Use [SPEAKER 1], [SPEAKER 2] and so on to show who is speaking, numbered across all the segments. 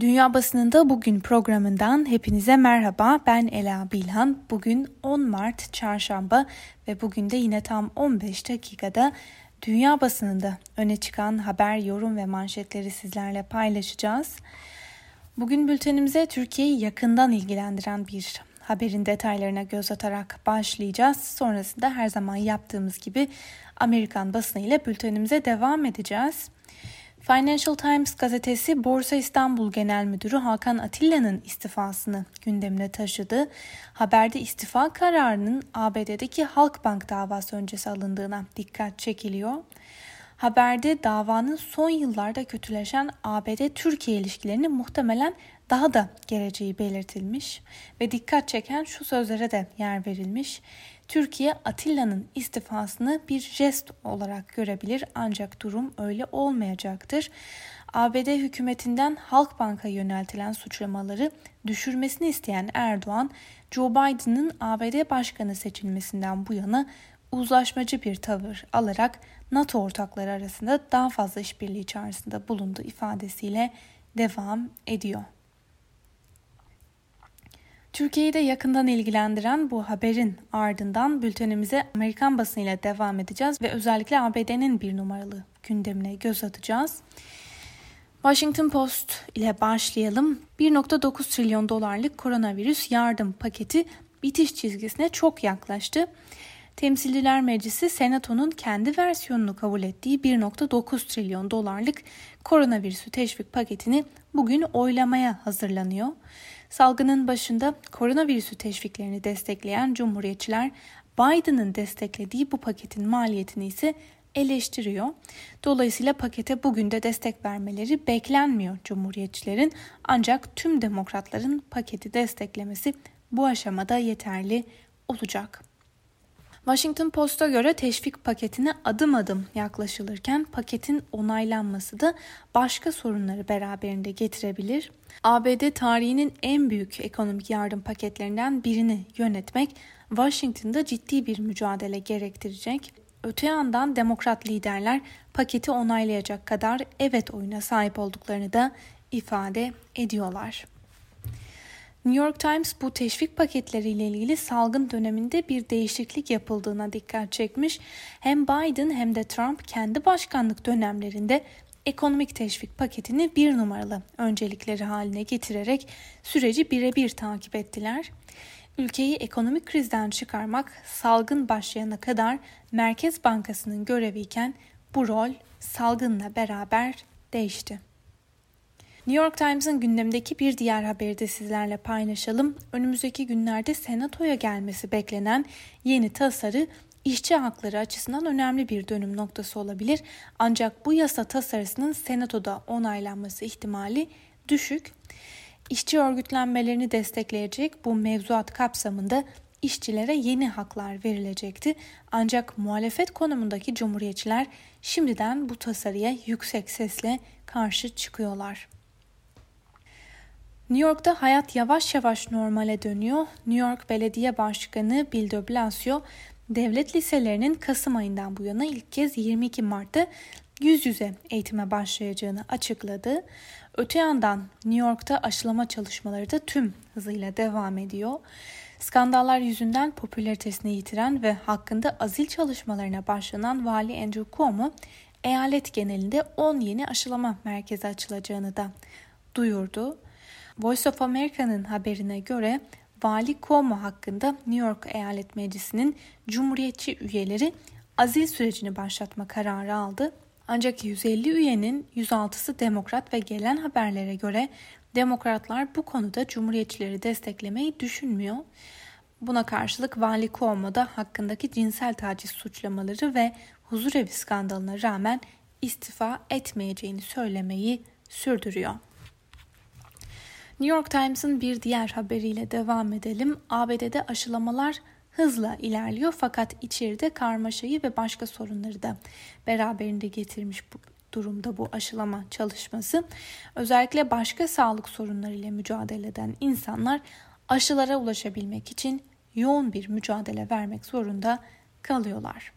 [SPEAKER 1] Dünya Basınında Bugün programından hepinize merhaba. Ben Ela Bilhan. Bugün 10 Mart Çarşamba ve bugün de yine tam 15 dakikada dünya basınında öne çıkan haber, yorum ve manşetleri sizlerle paylaşacağız. Bugün bültenimize Türkiye'yi yakından ilgilendiren bir haberin detaylarına göz atarak başlayacağız. Sonrasında her zaman yaptığımız gibi Amerikan basını ile bültenimize devam edeceğiz. Financial Times gazetesi Borsa İstanbul Genel Müdürü Hakan Atilla'nın istifasını gündemine taşıdı. Haberde istifa kararının ABD'deki Halkbank davası öncesi alındığına dikkat çekiliyor. Haberde davanın son yıllarda kötüleşen ABD-Türkiye ilişkilerini muhtemelen daha da geleceği belirtilmiş ve dikkat çeken şu sözlere de yer verilmiş. Türkiye Atilla'nın istifasını bir jest olarak görebilir ancak durum öyle olmayacaktır. ABD hükümetinden Halkbank'a yöneltilen suçlamaları düşürmesini isteyen Erdoğan, Joe Biden'ın ABD başkanı seçilmesinden bu yana uzlaşmacı bir tavır alarak NATO ortakları arasında daha fazla işbirliği içerisinde bulunduğu ifadesiyle devam ediyor. Türkiye'yi de yakından ilgilendiren bu haberin ardından bültenimize Amerikan basınıyla devam edeceğiz ve özellikle ABD'nin bir numaralı gündemine göz atacağız. Washington Post ile başlayalım. 1.9 trilyon dolarlık koronavirüs yardım paketi bitiş çizgisine çok yaklaştı. Temsilciler Meclisi Senato'nun kendi versiyonunu kabul ettiği 1.9 trilyon dolarlık koronavirüsü teşvik paketini bugün oylamaya hazırlanıyor. Salgının başında koronavirüsü teşviklerini destekleyen Cumhuriyetçiler Biden'ın desteklediği bu paketin maliyetini ise eleştiriyor. Dolayısıyla pakete bugün de destek vermeleri beklenmiyor Cumhuriyetçilerin ancak tüm demokratların paketi desteklemesi bu aşamada yeterli olacak. Washington Post'a göre teşvik paketine adım adım yaklaşılırken paketin onaylanması da başka sorunları beraberinde getirebilir. ABD tarihinin en büyük ekonomik yardım paketlerinden birini yönetmek Washington'da ciddi bir mücadele gerektirecek. Öte yandan demokrat liderler paketi onaylayacak kadar evet oyuna sahip olduklarını da ifade ediyorlar. New York Times bu teşvik paketleriyle ilgili salgın döneminde bir değişiklik yapıldığına dikkat çekmiş. Hem Biden hem de Trump kendi başkanlık dönemlerinde ekonomik teşvik paketini bir numaralı öncelikleri haline getirerek süreci birebir takip ettiler. Ülkeyi ekonomik krizden çıkarmak salgın başlayana kadar Merkez Bankası'nın göreviyken bu rol salgınla beraber değişti. New York Times'ın gündemdeki bir diğer haberi de sizlerle paylaşalım. Önümüzdeki günlerde Senato'ya gelmesi beklenen yeni tasarı işçi hakları açısından önemli bir dönüm noktası olabilir. Ancak bu yasa tasarısının Senato'da onaylanması ihtimali düşük. İşçi örgütlenmelerini destekleyecek bu mevzuat kapsamında işçilere yeni haklar verilecekti. Ancak muhalefet konumundaki cumhuriyetçiler şimdiden bu tasarıya yüksek sesle karşı çıkıyorlar. New York'ta hayat yavaş yavaş normale dönüyor. New York Belediye Başkanı Bill de Blasio, devlet liselerinin Kasım ayından bu yana ilk kez 22 Mart'ta yüz yüze eğitime başlayacağını açıkladı. Öte yandan New York'ta aşılama çalışmaları da tüm hızıyla devam ediyor. Skandallar yüzünden popülaritesini yitiren ve hakkında azil çalışmalarına başlanan Vali Andrew Cuomo, eyalet genelinde 10 yeni aşılama merkezi açılacağını da duyurdu. Voice of America'nın haberine göre Vali Cuomo hakkında New York Eyalet Meclisi'nin Cumhuriyetçi üyeleri azil sürecini başlatma kararı aldı. Ancak 150 üyenin 106'sı demokrat ve gelen haberlere göre demokratlar bu konuda cumhuriyetçileri desteklemeyi düşünmüyor. Buna karşılık Vali Cuomo da hakkındaki cinsel taciz suçlamaları ve huzurevi skandalına rağmen istifa etmeyeceğini söylemeyi sürdürüyor. New York Times'ın bir diğer haberiyle devam edelim. ABD'de aşılamalar hızla ilerliyor fakat içeride karmaşayı ve başka sorunları da beraberinde getirmiş bu durumda bu aşılama çalışması. Özellikle başka sağlık sorunlarıyla mücadele eden insanlar aşılara ulaşabilmek için yoğun bir mücadele vermek zorunda kalıyorlar.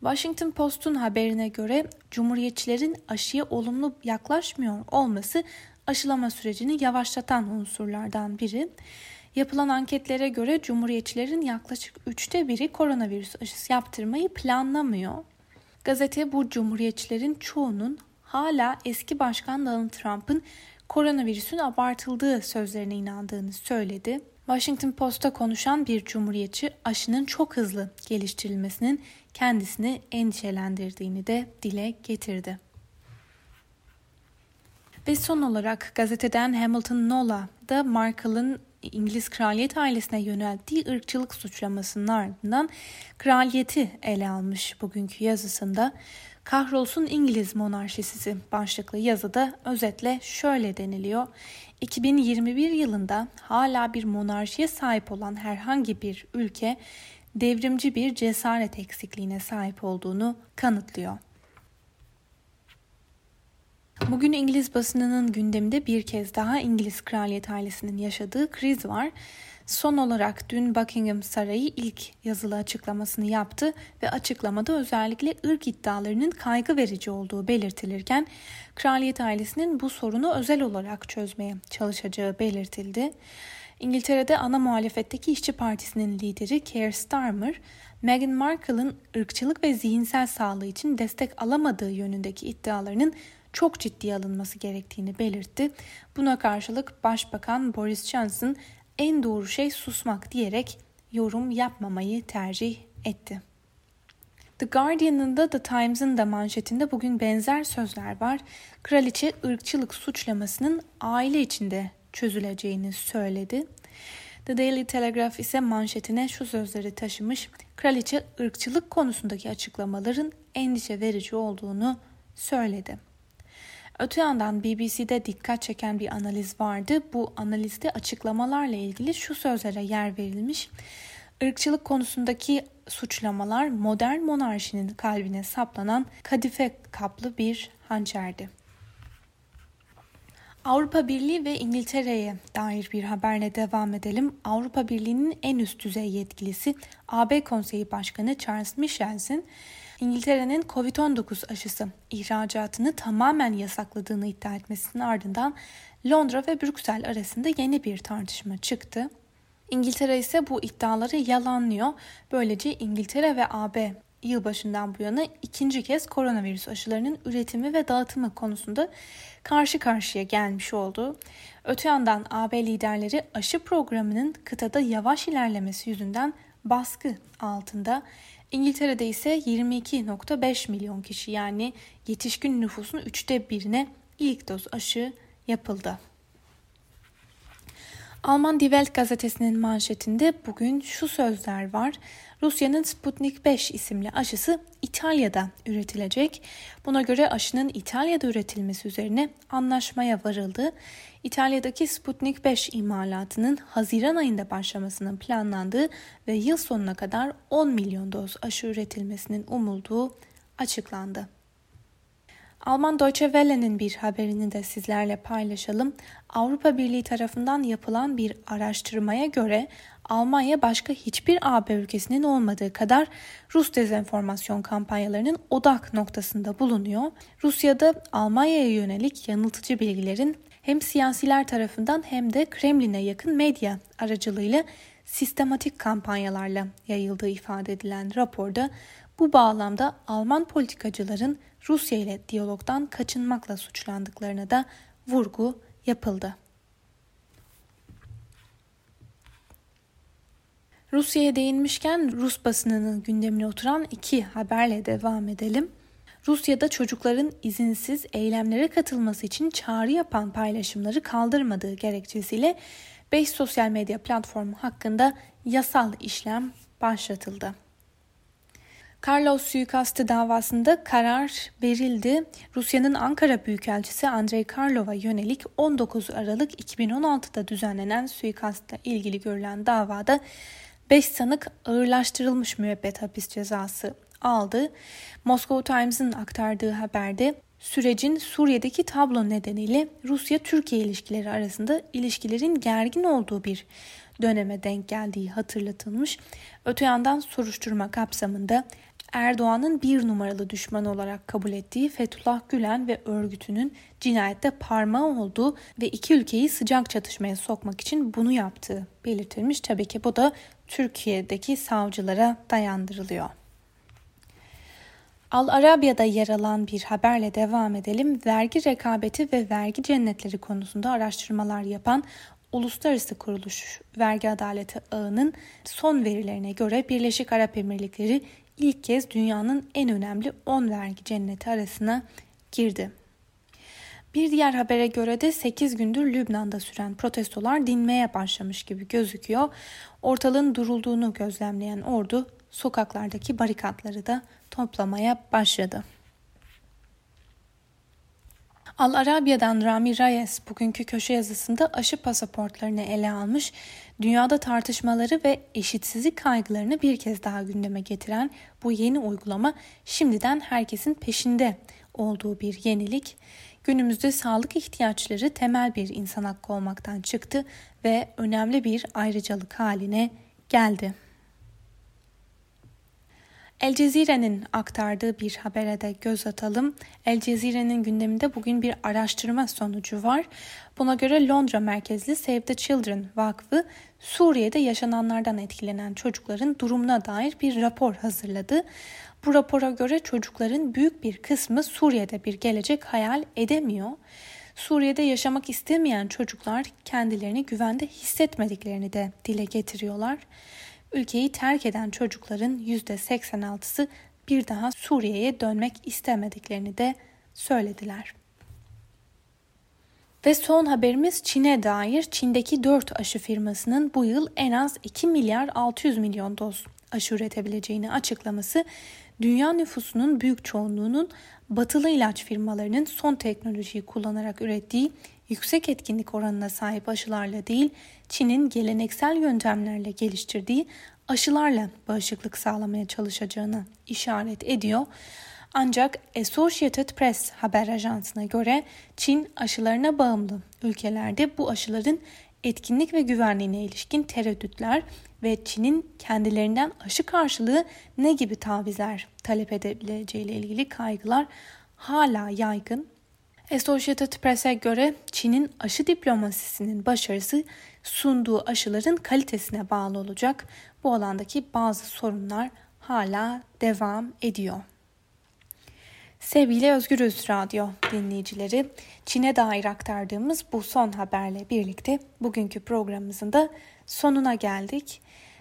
[SPEAKER 1] Washington Post'un haberine göre Cumhuriyetçilerin aşıya olumlu yaklaşmıyor olması aşılama sürecini yavaşlatan unsurlardan biri. Yapılan anketlere göre Cumhuriyetçilerin yaklaşık üçte biri koronavirüs aşısı yaptırmayı planlamıyor. Gazete bu Cumhuriyetçilerin çoğunun hala eski başkan Donald Trump'ın koronavirüsün abartıldığı sözlerine inandığını söyledi. Washington Post'a konuşan bir cumhuriyetçi aşının çok hızlı geliştirilmesinin kendisini endişelendirdiğini de dile getirdi. Ve son olarak gazeteden Hamilton Nola da Markle'ın İngiliz kraliyet ailesine yönelttiği ırkçılık suçlamasının ardından kraliyeti ele almış bugünkü yazısında. Kahrolsun İngiliz monarşisi başlıklı yazıda özetle şöyle deniliyor. 2021 yılında hala bir monarşiye sahip olan herhangi bir ülke devrimci bir cesaret eksikliğine sahip olduğunu kanıtlıyor. Bugün İngiliz basınının gündeminde bir kez daha İngiliz kraliyet ailesinin yaşadığı kriz var. Son olarak dün Buckingham Sarayı ilk yazılı açıklamasını yaptı ve açıklamada özellikle ırk iddialarının kaygı verici olduğu belirtilirken kraliyet ailesinin bu sorunu özel olarak çözmeye çalışacağı belirtildi. İngiltere'de ana muhalefetteki İşçi Partisi'nin lideri Keir Starmer, Meghan Markle'ın ırkçılık ve zihinsel sağlığı için destek alamadığı yönündeki iddialarının çok ciddiye alınması gerektiğini belirtti. Buna karşılık Başbakan Boris Johnson en doğru şey susmak diyerek yorum yapmamayı tercih etti. The Guardian'ın da The Times'ın da manşetinde bugün benzer sözler var. Kraliçe ırkçılık suçlamasının aile içinde çözüleceğini söyledi. The Daily Telegraph ise manşetine şu sözleri taşımış. Kraliçe ırkçılık konusundaki açıklamaların endişe verici olduğunu söyledi. Öte yandan BBC'de dikkat çeken bir analiz vardı. Bu analizde açıklamalarla ilgili şu sözlere yer verilmiş. Irkçılık konusundaki suçlamalar modern monarşinin kalbine saplanan kadife kaplı bir hançerdi. Avrupa Birliği ve İngiltere'ye dair bir haberle devam edelim. Avrupa Birliği'nin en üst düzey yetkilisi AB Konseyi Başkanı Charles Michel'sin İngiltere'nin Covid-19 aşısı ihracatını tamamen yasakladığını iddia etmesinin ardından Londra ve Brüksel arasında yeni bir tartışma çıktı. İngiltere ise bu iddiaları yalanlıyor. Böylece İngiltere ve AB yılbaşından bu yana ikinci kez koronavirüs aşılarının üretimi ve dağıtımı konusunda karşı karşıya gelmiş oldu. Öte yandan AB liderleri aşı programının kıtada yavaş ilerlemesi yüzünden baskı altında İngiltere'de ise 22.5 milyon kişi yani yetişkin nüfusun üçte birine ilk doz aşı yapıldı. Alman Die Welt gazetesinin manşetinde bugün şu sözler var. Rusya'nın Sputnik 5 isimli aşısı İtalya'da üretilecek. Buna göre aşının İtalya'da üretilmesi üzerine anlaşmaya varıldı. İtalya'daki Sputnik 5 imalatının Haziran ayında başlamasının planlandığı ve yıl sonuna kadar 10 milyon doz aşı üretilmesinin umulduğu açıklandı. Alman Deutsche Welle'nin bir haberini de sizlerle paylaşalım. Avrupa Birliği tarafından yapılan bir araştırmaya göre Almanya başka hiçbir AB ülkesinin olmadığı kadar Rus dezenformasyon kampanyalarının odak noktasında bulunuyor. Rusya'da Almanya'ya yönelik yanıltıcı bilgilerin hem siyasiler tarafından hem de Kremlin'e yakın medya aracılığıyla sistematik kampanyalarla yayıldığı ifade edilen raporda bu bağlamda Alman politikacıların Rusya ile diyalogdan kaçınmakla suçlandıklarına da vurgu yapıldı. Rusya'ya değinmişken Rus basınının gündemine oturan iki haberle devam edelim. Rusya'da çocukların izinsiz eylemlere katılması için çağrı yapan paylaşımları kaldırmadığı gerekçesiyle 5 sosyal medya platformu hakkında yasal işlem başlatıldı. Carlos suikastı davasında karar verildi. Rusya'nın Ankara Büyükelçisi Andrei Karlov'a yönelik 19 Aralık 2016'da düzenlenen suikastla ilgili görülen davada 5 sanık ağırlaştırılmış müebbet hapis cezası aldı. Moscow Times'ın aktardığı haberde sürecin Suriye'deki tablo nedeniyle Rusya-Türkiye ilişkileri arasında ilişkilerin gergin olduğu bir döneme denk geldiği hatırlatılmış. Öte yandan soruşturma kapsamında Erdoğan'ın bir numaralı düşmanı olarak kabul ettiği Fethullah Gülen ve örgütünün cinayette parmağı olduğu ve iki ülkeyi sıcak çatışmaya sokmak için bunu yaptığı belirtilmiş. Tabii ki bu da Türkiye'deki savcılara dayandırılıyor. Al Arabya'da yer alan bir haberle devam edelim. Vergi rekabeti ve vergi cennetleri konusunda araştırmalar yapan Uluslararası Kuruluş Vergi Adaleti Ağı'nın son verilerine göre Birleşik Arap Emirlikleri ilk kez dünyanın en önemli 10 vergi cenneti arasına girdi. Bir diğer habere göre de 8 gündür Lübnan'da süren protestolar dinmeye başlamış gibi gözüküyor. Ortalığın durulduğunu gözlemleyen ordu sokaklardaki barikatları da toplamaya başladı. Al Arabya'dan Rami Reyes bugünkü köşe yazısında aşı pasaportlarını ele almış, dünyada tartışmaları ve eşitsizlik kaygılarını bir kez daha gündeme getiren bu yeni uygulama şimdiden herkesin peşinde olduğu bir yenilik. Günümüzde sağlık ihtiyaçları temel bir insan hakkı olmaktan çıktı ve önemli bir ayrıcalık haline geldi. El Cezire'nin aktardığı bir habere de göz atalım. El Cezire'nin gündeminde bugün bir araştırma sonucu var. Buna göre Londra merkezli Save the Children Vakfı Suriye'de yaşananlardan etkilenen çocukların durumuna dair bir rapor hazırladı. Bu rapora göre çocukların büyük bir kısmı Suriye'de bir gelecek hayal edemiyor. Suriye'de yaşamak istemeyen çocuklar kendilerini güvende hissetmediklerini de dile getiriyorlar. Ülkeyi terk eden çocukların %86'sı bir daha Suriye'ye dönmek istemediklerini de söylediler. Ve son haberimiz Çin'e dair. Çin'deki 4 aşı firmasının bu yıl en az 2 milyar 600 milyon doz aşı üretebileceğini açıklaması dünya nüfusunun büyük çoğunluğunun batılı ilaç firmalarının son teknolojiyi kullanarak ürettiği yüksek etkinlik oranına sahip aşılarla değil, Çin'in geleneksel yöntemlerle geliştirdiği aşılarla bağışıklık sağlamaya çalışacağını işaret ediyor. Ancak Associated Press haber ajansına göre Çin aşılarına bağımlı ülkelerde bu aşıların etkinlik ve güvenliğine ilişkin tereddütler ve Çin'in kendilerinden aşı karşılığı ne gibi tavizler talep edebileceğiyle ilgili kaygılar hala yaygın. Associated Press'e göre Çin'in aşı diplomasisinin başarısı sunduğu aşıların kalitesine bağlı olacak. Bu alandaki bazı sorunlar hala devam ediyor. Sevgili Özgürüz Radyo dinleyicileri, Çin'e dair aktardığımız bu son haberle birlikte bugünkü programımızın da sonuna geldik.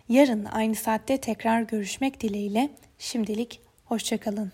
[SPEAKER 1] Yarın aynı saatte tekrar görüşmek dileğiyle şimdilik hoşçakalın.